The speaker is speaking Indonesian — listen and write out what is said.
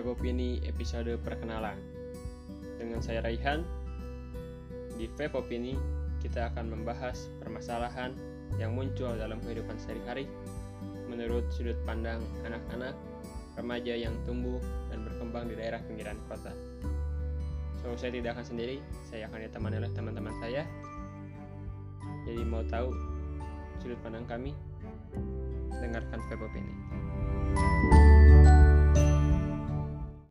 Web Opini episode perkenalan. Dengan saya Raihan, di Web Opini kita akan membahas permasalahan yang muncul dalam kehidupan sehari-hari menurut sudut pandang anak-anak, remaja yang tumbuh dan berkembang di daerah pinggiran kota. So, saya tidak akan sendiri, saya akan ditemani oleh teman-teman saya. Jadi mau tahu sudut pandang kami? Dengarkan Web Opini.